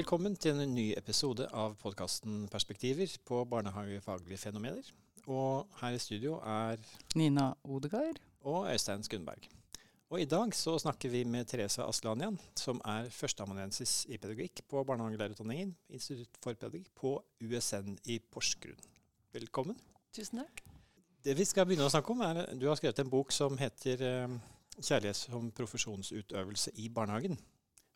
Velkommen til en ny episode av podkasten Perspektiver på barnehagefaglige fenomener. Og her i studio er Nina Odegaard. og Øystein Skundberg. Og i dag så snakker vi med Therese Aslanian, som er førsteamanuensis i pedagogikk på barnehagelærerutdanningen, Institutt for pedagogikk, på USN i Porsgrunn. Velkommen. Tusen takk. Det vi skal begynne å snakke om, er Du har skrevet en bok som heter eh, 'Kjærlighet som profesjonsutøvelse i barnehagen'.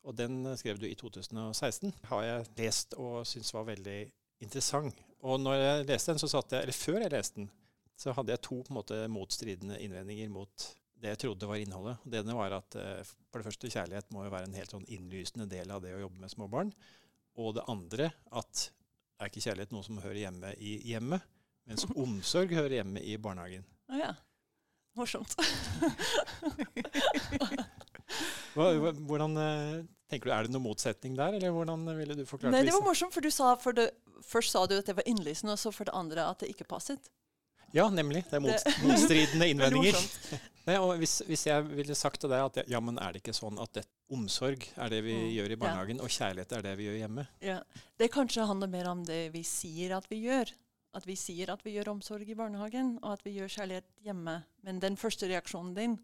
Og den skrev du i 2016. Har jeg lest og syntes var veldig interessant. Og når jeg leste den, så satt jeg, eller før jeg leste den, så hadde jeg to på en måte motstridende innvendinger mot det jeg trodde var innholdet. Det ene var at eh, for det første, kjærlighet må jo være en helt sånn innlysende del av det å jobbe med små barn. Og det andre at er ikke kjærlighet noe som hører hjemme i hjemmet, mens omsorg hører hjemme i barnehagen. Å ja. Morsomt. Hvordan eh, tenker du, Er det noen motsetning der, eller hvordan ville du forklart Nei, det var morsomt, for du sa for det, først sa du at det var innlysende, og så for det andre at det ikke passet. Ja, nemlig. Det er mot, motstridende innvendinger. Nei, hvis, hvis jeg ville sagt til deg at ja, men er det ikke sånn at det, omsorg er det vi Mm, gjør i ja. barnehagen, og kjærlighet er det vi gjør hjemme? Ja. Det kanskje handler mer om det vi sier at vi gjør. At vi sier at vi gjør omsorg i barnehagen, og at vi gjør kjærlighet hjemme. Men den første reaksjonen din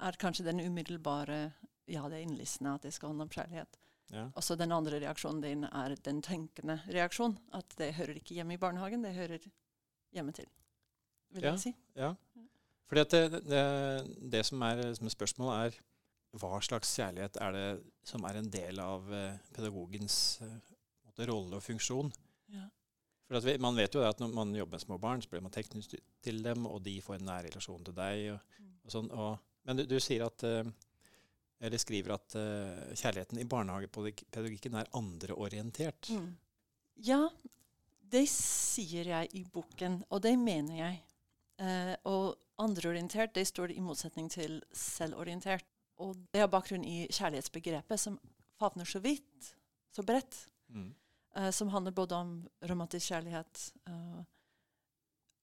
er kanskje den umiddelbare ja, det er innlysende at det skal handle om kjærlighet. Ja. Og så den andre reaksjonen din er den tenkende reaksjon. At det hører ikke hjemme i barnehagen, det hører hjemme til. Vil Ja. jeg si. Ja. Fordi at det, det, det som, er, som er spørsmålet, er hva slags kjærlighet er det som er en del av eh, pedagogens eh, måte, rolle og funksjon? Ja. For at vi, Man vet jo at når man jobber med små barn, så blir man teknisk til dem, og de får en nær relasjon til deg. Og, Mm. og sånn. Og, men du, du sier at eh, eller skriver at eh, kjærligheten i barnehagepedagogikken er andreorientert. Mm. Ja, det sier jeg i boken, og det mener jeg. Eh, og andreorientert det står i motsetning til selvorientert. Og det har bakgrunn i kjærlighetsbegrepet, som favner så vidt, så bredt. Mm. eh, som handler både om romantisk kjærlighet uh,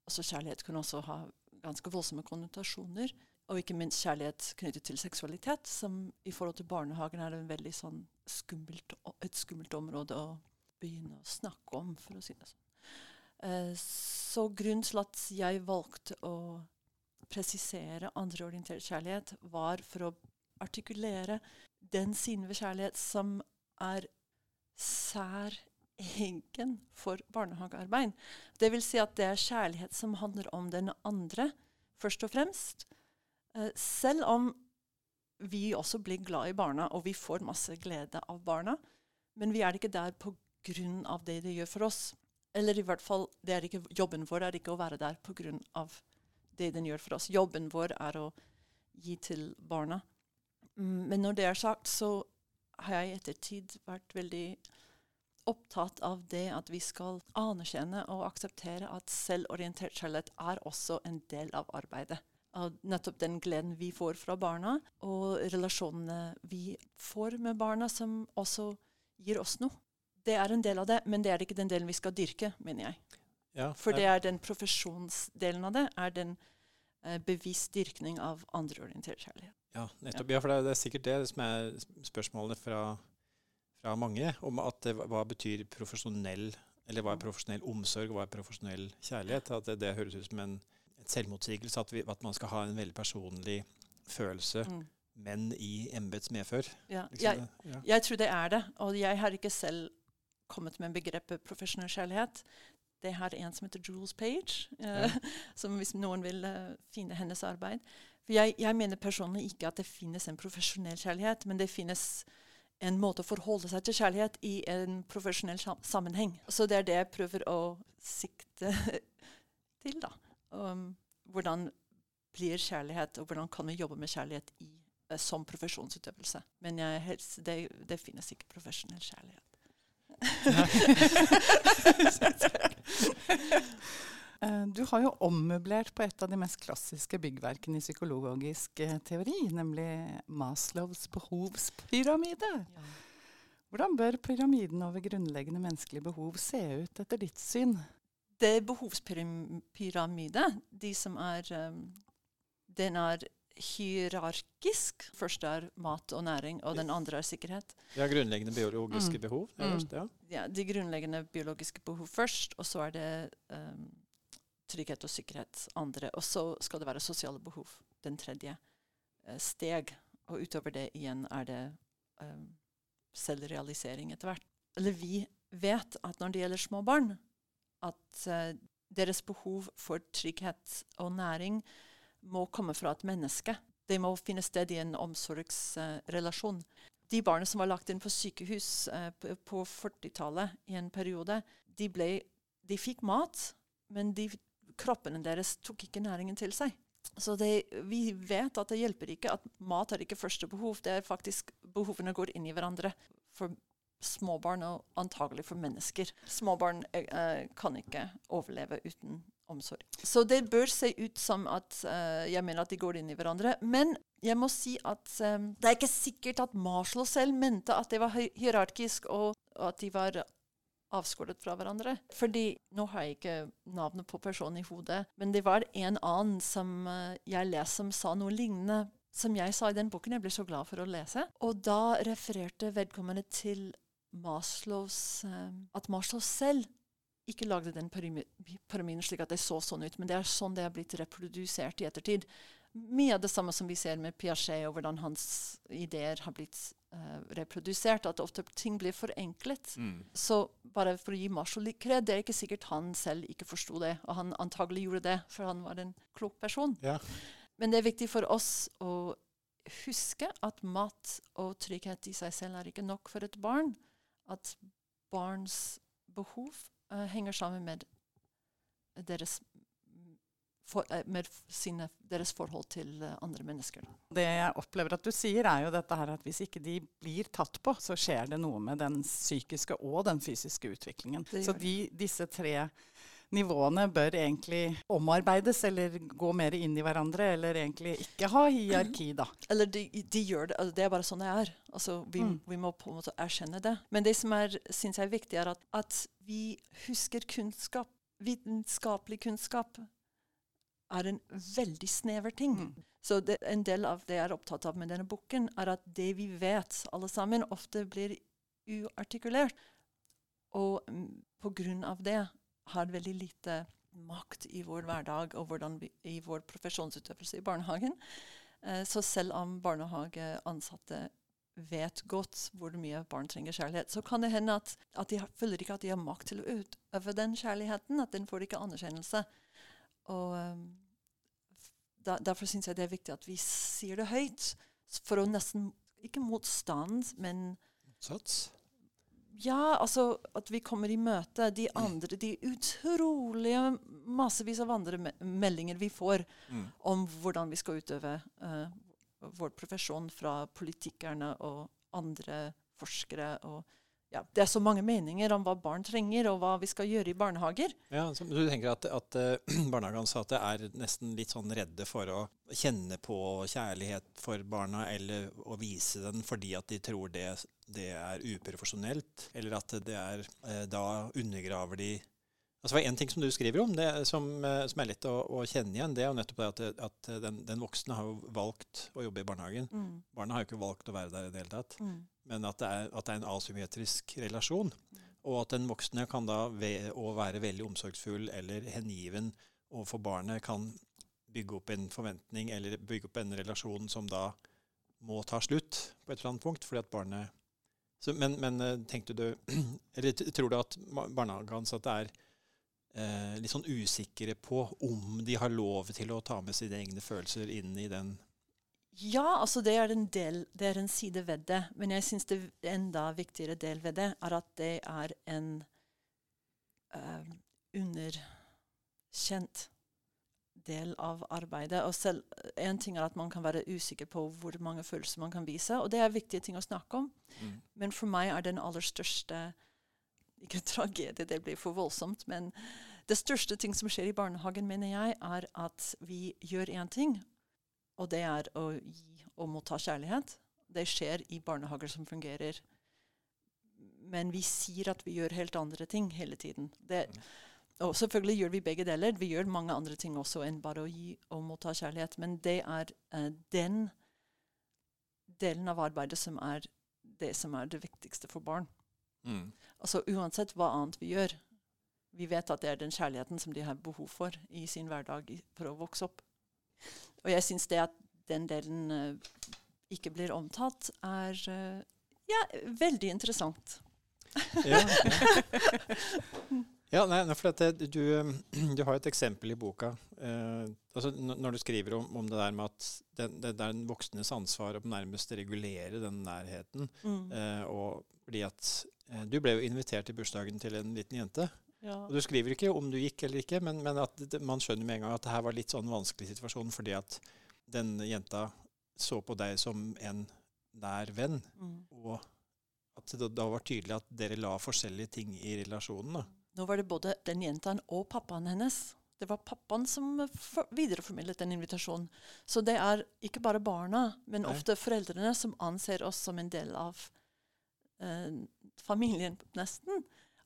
Altså kjærlighet kan også ha ganske voldsomme konnotasjoner. Og ikke minst kjærlighet knyttet til seksualitet, som i forhold til barnehagen er en veldig sånn skummelt, et skummelt område å begynne å snakke om, for å si det sånn. Eh, så grunnen til at jeg valgte å presisere andreorientert kjærlighet, var for å artikulere den siden ved kjærlighet som er sær egen for barnehagearbeid. Det vil si at det er kjærlighet som handler om den andre, først og fremst. Eh, selv om vi også blir glad i barna, og vi får masse glede av barna. Men vi er ikke der på grunn av det de gjør for oss. Eller i hvert fall, ikke, jobben vår er ikke å være der på grunn av det den gjør for oss. Jobben vår er å gi til barna. Mm, Men når det er sagt, så har jeg i ettertid vært veldig opptatt av det at vi skal anerkjenne og akseptere at selvorientert kjærlighet er også en del av arbeidet. Av nettopp den gleden vi får fra barna, og relasjonene vi får med barna, som også gir oss noe. Det er en del av det, men det er ikke den delen vi skal dyrke, mener jeg. Ja, For det er den profesjonsdelen av det, er den eh, bevisst dyrkning av andreorientert kjærlighet. Ja, nettopp. Ja, for det er, det er sikkert det som er sp- spørsmålene fra, fra mange, om at hva betyr profesjonell eller hva er profesjonell omsorg, hva er profesjonell kjærlighet? At det, det høres ut som en selvmotsigelse, at, vi, at man skal ha en veldig personlig følelse, Mm. men i embets medfør. Ja. Jeg, ja. jeg tror det er det, og jeg har ikke selv kommet med begrepet profesjonell kjærlighet. Det har en som heter Jules Page, eh, som hvis noen vil uh, finne hennes arbeid. For jeg, jeg mener personlig ikke at det finnes en profesjonell kjærlighet, men det finnes en måte å forholde seg til kjærlighet i en profesjonell sammenheng. Så det er det jeg prøver å sikte til, da. Um, hvordan blir kjærlighet, og hvordan kan vi jobbe med kjærlighet i, eh, som profesjonsutøvelse. Men helst, det, det finnes ikke profesjonell kjærlighet. Eh, Du har jo ommøblert på et av de mest klassiske byggverkene i psykologisk eh, teori, nemlig Maslows behovspyramide. Hvordan bør pyramiden over grunnleggende menneskelige behov se ut etter ditt syn? Det behovspyramide, de som er um, Den er hierarkisk. Først er mat og næring, og den andre er sikkerhet. Ja, Grunnleggende biologiske Mm. behov. Mm. øverst, Ja. Ja, de grunnleggende biologiske behov først, og så er det um, trygghet og sikkerhet andre. Og så skal det være sosiale behov, den tredje uh, steg. Og utover det igjen er det um, selvrealisering etter hvert. Eller vi vet at når det gjelder små barn, at uh, deres behov for trygghet og næring må komme fra et menneske. Det må finne sted i en omsorgsrelasjon. de barna som var lagt inn på sykehus uh, på 40-tallet i en periode, de, ble, de fikk mat, men de, kroppene deres tok ikke næringen til seg. Så det, vi vet at det hjelper ikke at mat er ikke første behov. Det er faktisk Behovene går inn i hverandre. For småbarn og antagelig for mennesker. Småbarn eh, eh, kan ikke overleve uten omsorg. Så det bør se ut som at eh, jeg mener at de går inn i hverandre. Men jeg må si at eh, det er ikke sikkert at Marshall selv mente at det var hierarkisk, og, og at de var avskåret fra hverandre. Fordi Nå har jeg ikke navnet på personen i hodet, men det var en annen som eh, jeg leste som sa noe lignende som jeg sa i den boken. Jeg ble så glad for å lese. Og da refererte vedkommende til Maslows eh, At Maslow selv ikke lagde den pyramid- pyramiden slik at det så sånn ut, men det er sånn det er blitt reprodusert i ettertid. Mye av det samme som vi ser med Piaget, og hvordan hans ideer har blitt uh, reprodusert. At ofte ting blir forenklet. Mm. Så bare for å gi Marshall litt kred, det er ikke sikkert han selv ikke forsto det. Og han antagelig gjorde det, for han var en klok person. Ja. Men det er viktig for oss å huske at mat og trygghet i seg selv er ikke nok for et barn. At barns behov uh, henger sammen med deres, for, eh, med sine, deres forhold til eh, andre mennesker. Det jeg opplever at du sier, er jo dette her at hvis ikke de blir tatt på, så skjer det noe med den psykiske og den fysiske utviklingen. Så de, disse tre nivåene bør egentlig omarbeides eller gå mer inn i hverandre, eller egentlig ikke ha hierarki, da. Eller de, de gjør det. Altså det er bare sånn det er. Altså vi, Mm. vi må på en måte erkjenne det. Men det som er, synes jeg er viktig, er at, at vi husker kunnskap. Vitenskapelig kunnskap er en veldig snever ting. Mm. Så det, en del av det jeg er opptatt av med denne boken, er at det vi vet, alle sammen, ofte blir uartikulert. Og mm, på grunn av det har veldig lite makt i vår hverdag og vi, i vår profesjonsutøvelse i barnehagen. Eh, så selv om barnehageansatte vet godt hvor mye barn trenger kjærlighet, så kan det hende at, at de føler ikke at de har makt til å utøve den kjærligheten. At den får ikke anerkjennelse. Og um, da, Derfor syns jeg det er viktig at vi sier det høyt. For å nesten Ikke motstand, men Sats. Ja, altså at vi kommer i møte de andre, de utrolige massevis av andre meldinger vi får Mm. om hvordan vi skal utøve uh, vår profesjon fra politikerne og andre forskere. Og, ja, det er så mange meninger om hva barn trenger, og hva vi skal gjøre i barnehager. Ja, så du tenker at, at eh, barnehageansatte er nesten litt sånn redde for å kjenne på kjærlighet for barna, eller å vise den fordi at de tror det, det er uprofesjonelt, eller at det er eh, Da undergraver de Altså En ting som du skriver om, det som, eh, som er lett å, å kjenne igjen, det er jo nettopp det at, at den, den voksne har jo valgt å jobbe i barnehagen. Mm. Barna har jo ikke valgt å være der i det hele tatt. Mm. Men at det, er, at det er en asymmetrisk relasjon. Og at den voksne kan da ved å være veldig omsorgsfull eller hengiven overfor barnet, kan bygge opp en forventning eller bygge opp en relasjon som da må ta slutt på et eller annet punkt. fordi at barnet... Så, men, men eh, tenkte du Eller tror du at barnehageansatte er eh, litt sånn usikre på om de har lov til å ta med sine egne følelser inn i den Ja, altså det er en del, det er en side ved det. Men jeg syns det enda viktigere del ved det er at det er en eh, underkjent del av arbeidet. Og selv en ting er at man kan være usikker på hvor mange følelser man kan vise, og det er viktige ting å snakke om. mm. Men for meg er den aller største Ikke tragedie, det blir for voldsomt, men det største ting som skjer i barnehagen, mener jeg, er at vi gjør én ting, og det er å gi og motta kjærlighet. Det skjer i barnehager som fungerer. Men vi sier at vi gjør helt andre ting hele tiden. Det, og selvfølgelig gjør vi begge deler. Vi gjør mange andre ting også enn bare å gi og motta kjærlighet. Men det er uh, den delen av arbeidet som er det som er det viktigste for barn. Mm. Altså Uansett hva annet vi gjør. Vi vet at det er den kjærligheten som de har behov for i sin hverdag for å vokse opp. Og jeg syns det at den delen uh, ikke blir omtalt, er uh, ja, veldig interessant. ja, ja. nei, for det, du, du, har et eksempel i boka eh, altså når du skriver om, om, det der med at det, det, det, er den voksnes ansvar å nærmest regulere den nærheten. Mm. Eh, og fordi at eh, Du ble jo invitert i bursdagen til en liten jente. Ja. Og Du skriver ikke om du gikk eller ikke, men, men at man skjønner med en gang at det her var litt sånn vanskelig situasjon fordi at den jenta så på deg som en nær venn. Mm. Og at det da var tydelig at dere la forskjellige ting i relasjonen. da. Nå var det både den jenta og pappaen hennes. Det var pappaen som videreformidlet den invitasjonen. Så det er ikke bare barna, men ofte foreldrene som anser oss som en del av eh, familien, nesten.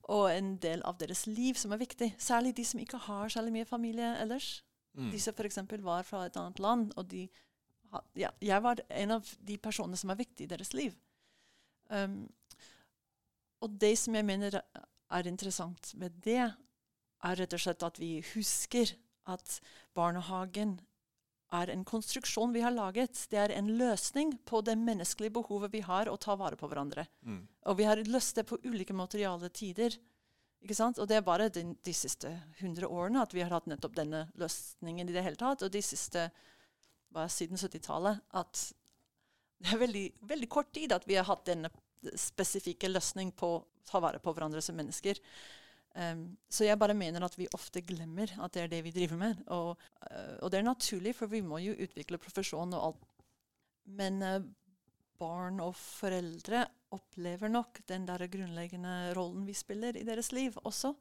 Og en del av deres liv som er viktig. Særlig de som ikke har særlig mye familie ellers. Mm. De som f.eks. var fra et annet land, og de ja, jeg var en av de personene som er viktige i deres liv. Um, og det som jeg mener er interessant med det, er rett og slett at vi husker at barnehagen er en konstruksjon vi har laget. Det er en løsning på det menneskelige behovet vi har å ta vare på hverandre. Mm. Og vi har løst det på ulike materiale tider. Ikke sant? Og det er bare de, de siste hundre årene at vi har hatt nettopp denne løsningen i det hele tatt. Og de siste bare siden 70-tallet at det er veldig, veldig, kort tid at vi har hatt denne spesifikke løsning på å ta vare på hverandre som mennesker. Um, så jeg bare mener at vi ofte glemmer at det er det vi driver med. Og, uh, og det er naturlig, for vi må jo utvikle profesjon og alt. Men uh, barn og foreldre opplever nok den der grunnleggende rollen vi spiller i deres liv også.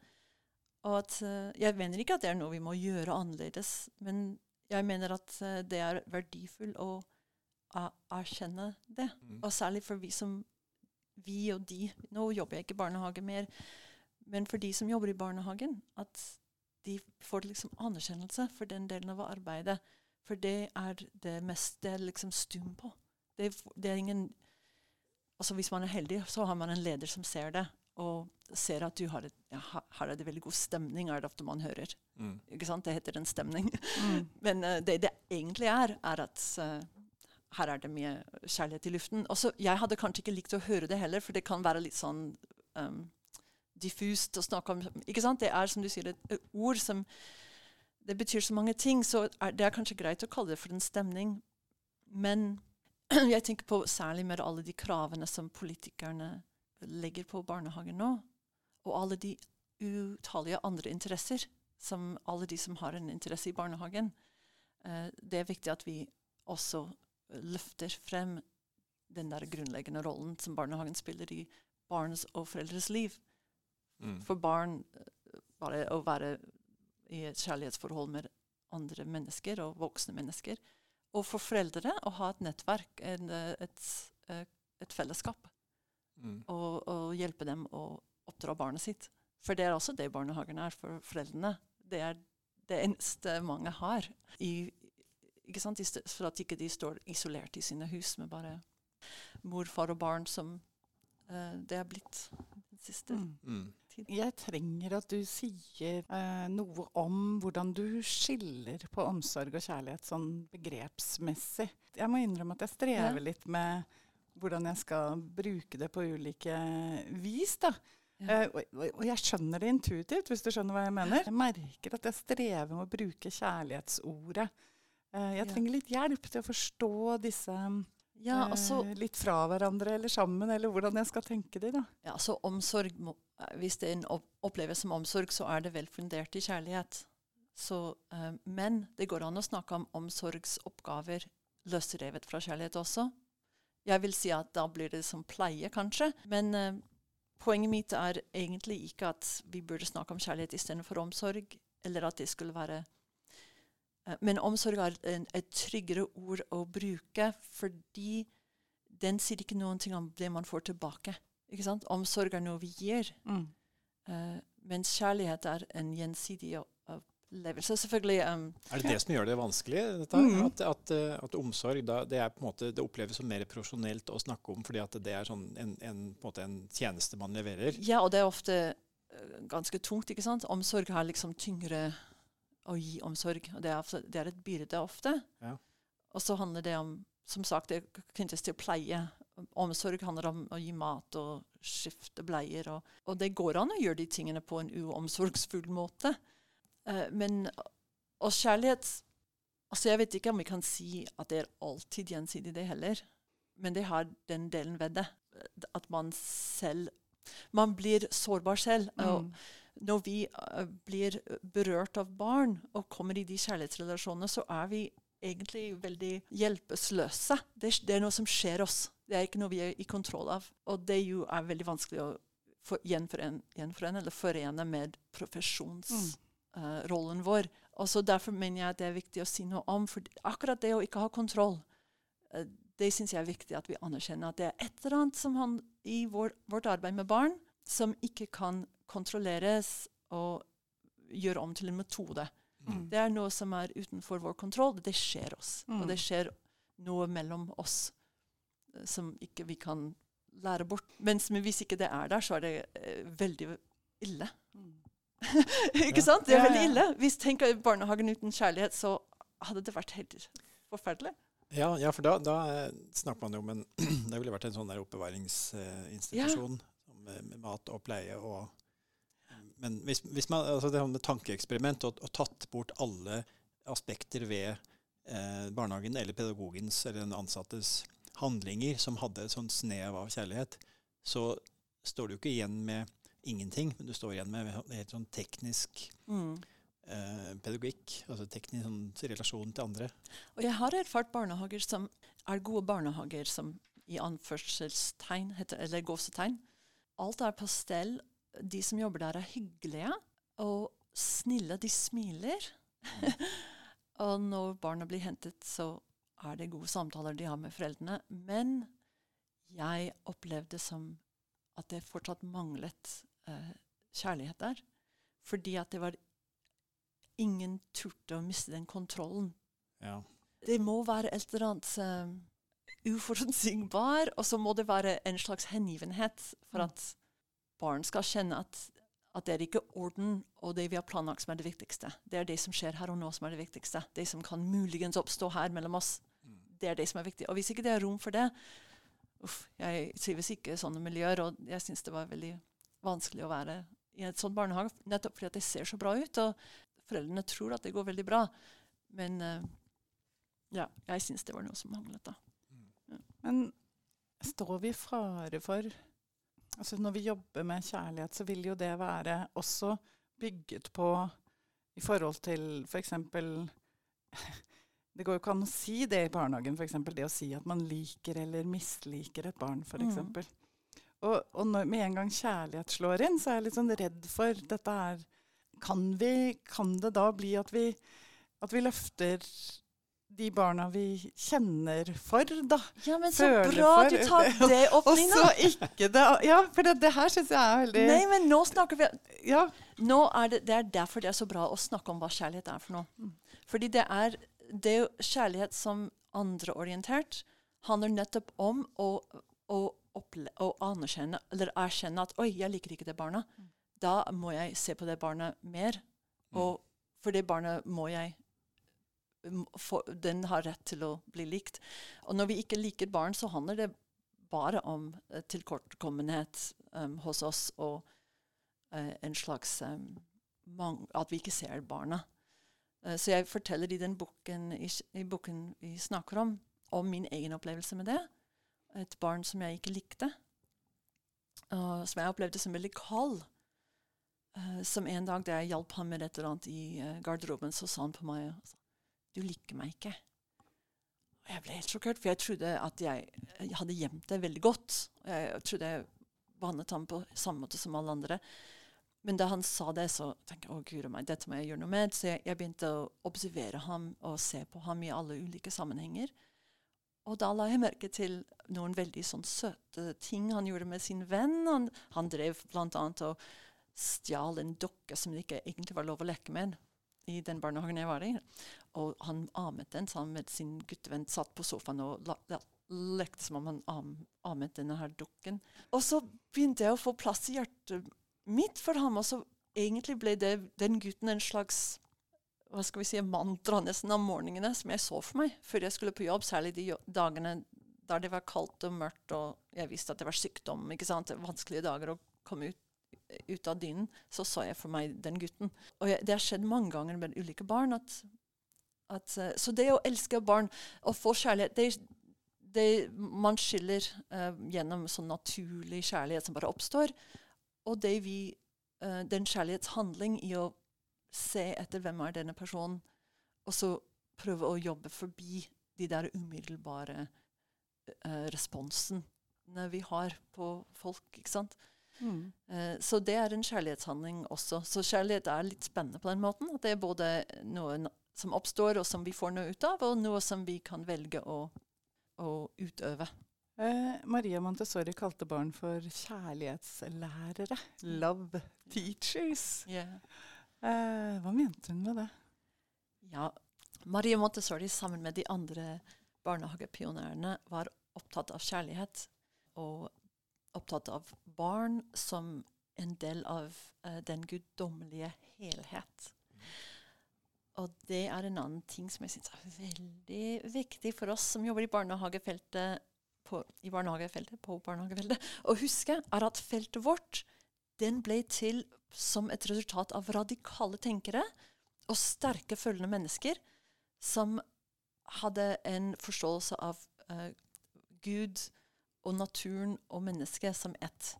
Og at, uh, jeg mener ikke at det er noe vi må gjøre annerledes, men jeg mener at det er verdifullt å erkjenne det. Mm. Og særlig for vi som vi og de Nå jobber jeg ikke i barnehage mer, men for de som jobber i barnehagen, at de får liksom anerkjennelse for den delen av arbeidet. For det er det mest det er liksom stum på. Det, det er ingen Altså Hvis man er heldig, så har man en leder som ser det og ser at du har et, ja, her er det veldig god stemning, er det ofte man hører. Mm. Ikke sant? Det heter en stemning. Mm. Men uh, det det egentlig er, er at uh, her er det mye kjærlighet i luften. Også, jeg hadde kanskje ikke likt å høre det heller, for det kan være litt sånn um, diffust å snakke om. Ikke sant? Det er som du sier, et, ord som det betyr så mange ting, så er, det er kanskje greit å kalle det for en stemning. Men jeg tenker på særlig med alle de kravene som politikerne legger på barnehagen nå, og alle de utallige andre interesser, som alle de som har en interesse i barnehagen, Uh, det er viktig at vi også løfter frem den der grunnleggende rollen som barnehagen spiller i barns og foreldres liv. Mm. For barn eh, bare å være i et kjærlighetsforhold med andre mennesker og voksne mennesker. Og for foreldre å ha et nettverk, en, eh, et, et, et fellesskap mm. og, og, hjelpe dem å oppdra barnet sitt. For det er også det barnehagen er for foreldrene. Det er det eneste mange har. I, ikke sant? For at ikke de står isolert i sine hus med bare mor, far og barn, som uh, det er blitt den siste mm. mm. tiden. Jeg trenger at du sier uh, noe om hvordan du skiller på omsorg og kjærlighet sånn begrepsmessig. Jeg må innrømme at jeg strever ja. litt med hvordan jeg skal bruke det på ulike vis. da. Ja. Uh, og, og, jeg skjønner det intuitivt, hvis du skjønner hva jeg mener. Jeg merker at jeg strever med å bruke kjærlighetsordet. Uh, jeg trenger litt hjelp til å forstå disse ja, altså, uh, litt fra hverandre eller sammen, eller hvordan jeg skal tenke de, da. Ja, så omsorg, Hvis det oppleves som omsorg, så er det vel fundert i kjærlighet. Så, men det går an å snakke om omsorgsoppgaver løsrevet fra kjærlighet også. Jeg vil si at da blir det som pleie, kanskje. Men poenget mitt er egentlig ikke at vi burde snakke om kjærlighet istedenfor omsorg, eller at det skulle være Men omsorg er en, et tryggere ord å bruke, fordi den sier ikke noen ting om det man får tilbake. Ikke sant? Omsorg er noe vi gir. Mm. Uh, mens kjærlighet er en gjensidig opplevelse. Selvfølgelig um, Er det det som gjør det vanskelig? Dette? Mm. At, at, eh, at omsorg da, det, er på en måte, det oppleves som mer profesjonelt å snakke om, fordi at det er sånn en, en, på en, måte en tjeneste man leverer? Ja, og det er ofte ganske tungt. ikke sant? Omsorg har liksom tyngre å gi omsorg. og Det er, det er et byrde ofte. Ja. Og så handler det om som sagt, det knyttes til pleie. Omsorg handler om å gi mat og skifte bleier. Og, og det går an å gjøre de tingene på en uomsorgsfull måte. Uh, men og kjærlighet altså Jeg vet ikke om vi kan si at det er alltid gjensidig, det heller. Men det har den delen ved det. At man selv Man blir sårbar selv. Mm. Og når vi uh, blir berørt av barn og kommer i de kjærlighetsrelasjonene, så er vi egentlig veldig hjelpeløse. Det, det, er noe som skjer oss. Det er ikke noe vi er i kontroll av. Og det jo er veldig vanskelig å for, gjenforene, gjenforene eller forene med profesjonsrollen Mm. uh, vår. Og så Derfor mener jeg at det er viktig å si noe om. For akkurat det å ikke ha kontroll, uh, det syns jeg er viktig at vi anerkjenner. At det er et eller annet som han, i vår, vårt arbeid med barn som ikke kan kontrolleres og gjøre om til en metode. Mm. Det er noe som er utenfor vår kontroll. Det skjer oss. Mm. Og det skjer noe mellom oss eh, som ikke vi kan lære bort. Mens men hvis ikke det er der, så er det eh, veldig ille. ikke Ja. sant? Det er Ja, veldig ille. Hvis tenker barnehagen uten kjærlighet, så hadde det vært helt forferdelig. Ja, ja for da, da eh, snakker man jo om en Det ville vært en sånn der oppbevaringsinstitusjon med, med mat og pleie og Men hvis, hvis man altså det med tankeeksperiment og, og tatt bort alle aspekter ved eh, barnehagen eller pedagogens eller den ansattes handlinger som hadde et sånt snev av kjærlighet, så står du ikke igjen med ingenting, men du står igjen med helt sånn teknisk Mm. eh, pedagogikk, altså teknisk sånn, relasjon til andre. Og jeg har erfart barnehager som er gode barnehager, som i anførselstegn, heter, eller gåsetegn. Alt er på stell. De som jobber der, er hyggelige og snille. De smiler. og når barna blir hentet, så er det gode samtaler de har med foreldrene. Men jeg opplevde som at det fortsatt manglet eh, kjærlighet der. Fordi at det var ingen turte å miste den kontrollen Ja. det må være et eller annet um, uforutsigbar, og så må det være en slags hengivenhet for Mm. at barn skal kjenne at, at det er ikke orden og det vi har planlagt som er det viktigste. Det er det som skjer her og nå som er det viktigste. Det som kan muligens oppstå her mellom oss. Mm. Det er det som er viktig. Og hvis ikke det er rom for det uff, Jeg trives ikke i sånne miljøer, og jeg syns det var veldig vanskelig å være i et sånt barnehage, nettopp fordi at det ser så bra ut, og foreldrene tror at det går veldig bra. Men uh, ja, jeg syns det var noe som manglet, da. Men står vi i fare for altså Når vi jobber med kjærlighet, så vil jo det være også bygget på i forhold til f.eks. Det går jo ikke an å si det i barnehagen, f.eks. det å si at man liker eller misliker et barn, f.eks. Mm. Og, og når med en gang kjærlighet slår inn, så er jeg litt sånn redd for dette her Kan, vi, kan det da bli at vi, at vi løfter de barna vi kjenner for, da? Ja, men så Føler bra for- du tar det opp, Og så ikke det Ja, for det, det her syns jeg er veldig Nei, men nå snakker vi Ja. nå er det, det er derfor det er så bra å snakke om hva kjærlighet er for noe. Mm. Fordi det er, det er jo kjærlighet som andreorientert handler nettopp om å, å, å anerkjenne eller erkjenne at 'oi, jeg liker ikke det barna'. Mm. Da må jeg se på det barnet mer. Og for det barnet må jeg Den har rett til å bli likt. Og når vi ikke liker barn, så handler det bare om uh, tilkortkommenhet um, hos oss og uh, en slags um, At vi ikke ser barna. Uh, så jeg forteller i den boken, i, i boken vi snakker om, om min egen opplevelse med det. Et barn som jeg ikke likte. som jeg opplevde som veldig kald. Som en dag da jeg hjalp ham med et eller annet i garderoben, så sa han på meg Du liker meg ikke. Og jeg ble helt sjokkert, for jeg trodde at jeg, jeg hadde gjemt det veldig godt. Jeg trodde jeg behandlet ham på samme måte som alle andre. Men da han sa det, så tenkte jeg å guri meg, dette må jeg gjøre noe med. Så jeg, jeg begynte å observere ham og se på ham i alle ulike sammenhenger. Og da la jeg merke til noen veldig sånn søte ting han gjorde med sin venn. Han, han drev annet og stjal en dokke som det ikke egentlig var lov å leke med i den barnehagen jeg var i. Og han amet den sammen med sin guttevenn, satt på sofaen og lekte som om han am, amet denne her dukken. Og så begynte jeg å få plass i hjertet mitt for ham, og så egentlig ble det, den gutten en slags hva skal vi si, mantra nesten om morgenene som jeg så for meg før jeg skulle på jobb, særlig de dagene der det var kaldt og mørkt og jeg visste at det var sykdom. ikke sant, Vanskelige dager å komme ut, ut av dynen. Så så jeg for meg den gutten. Og jeg, det har skjedd mange ganger med ulike barn. At, at, eh, så det å elske barn og få kjærlighet det, det, Man skiller uh, gjennom sånn naturlig kjærlighet som bare oppstår, og det vi, uh, den kjærlighetshandling i å se etter hvem er denne personen, og så prøve å jobbe forbi de der umiddelbare uh, responsene vi har på folk. ikke sant? Mm. Uh, så det er en kjærlighetshandling også. Så kjærlighet er litt spennende på den måten. At det er både noe som oppstår, og som vi får noe ut av, og noe som vi kan velge å, å utøve. Eh, Maria Montessori kalte barn for kjærlighetslærere. Love teachers. Yeah. Eh, hva mente hun med det? Ja, Maria Montessori sammen med de andre barnehagepionerene var opptatt av kjærlighet og opptatt av barn som en del av eh, den guddommelige helhet. Og det er en annen ting som jeg syns er veldig viktig for oss som jobber i barnehagefeltet, på, i barnehagefeltet, på barnehagefeltet, å huske, er at feltet vårt den ble til som et resultat av radikale tenkere og sterke, følgende mennesker som hadde en forståelse av uh, Gud og naturen og mennesket som ett.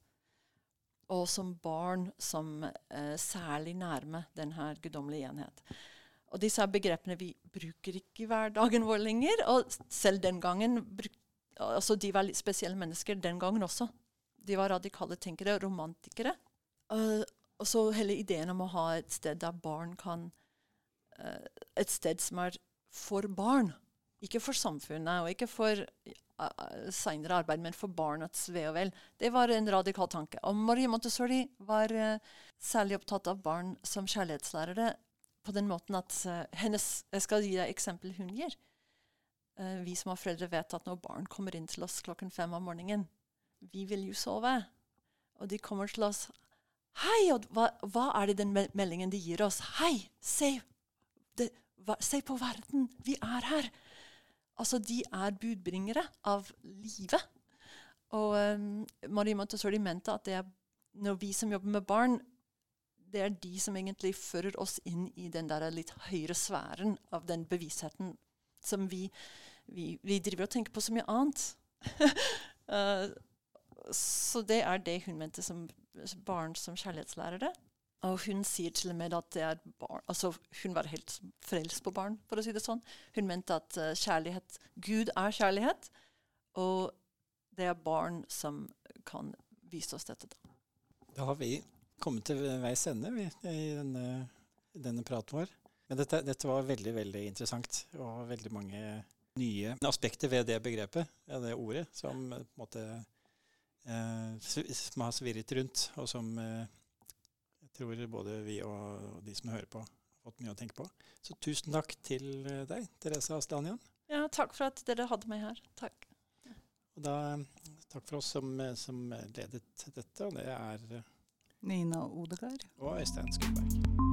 Og som barn som uh, særlig nærme denne guddommelige enhet. Og disse begrepene vi bruker ikke i hverdagen vår lenger. Og selv den gangen altså De var litt spesielle mennesker den gangen også. De var radikale tenkere, romantikere. Uh, og så hele ideen om å ha et sted der barn kan uh, Et sted som er for barn. Ikke for samfunnet og ikke for uh, seinere arbeid, men for barnets ve og vel. Det var en radikal tanke. Og Marie Montessori var uh, særlig opptatt av barn som kjærlighetslærere på den måten at uh, hennes Jeg skal gi deg eksempel hun gir. Uh, vi som har foreldre, vet at når barn kommer inn til oss klokken fem om morgenen Vi vil jo sove. Og de kommer til oss Hei! Og hva, hva er det den meldingen de gir oss? Hei! Se! Det, hva, se på verden! Vi er her! Altså, de er budbringere av livet. Og um, Marie Montessori mente at det er når vi som jobber med barn, det er de som egentlig fører oss inn i den der litt høyere sfæren av den bevisstheten som vi, vi, vi driver og tenker på så mye annet. uh, så det er det hun mente som barn som kjærlighetslærere. Og hun sier til og med at det er barn Altså, hun var helt frelst på barn, for å si det sånn. Hun mente at uh, kjærlighet Gud er kjærlighet, og det er barn som kan vise oss dette. Da, da har vi kommet til veis ende i denne, denne praten vår. Men dette, dette, var veldig, veldig interessant, og veldig mange nye aspekter ved det begrepet, det ordet, som på en måte eh, som har svirret rundt, og som eh, tror både vi og de som hører på, har fått mye å tenke på. Så tusen takk til eh, deg, Therese Astanian. Ja, takk for at dere hadde meg her. Takk. Og da, takk for oss som, som ledet dette, og det er Nina Odegaard. Og Øystein Skundberg.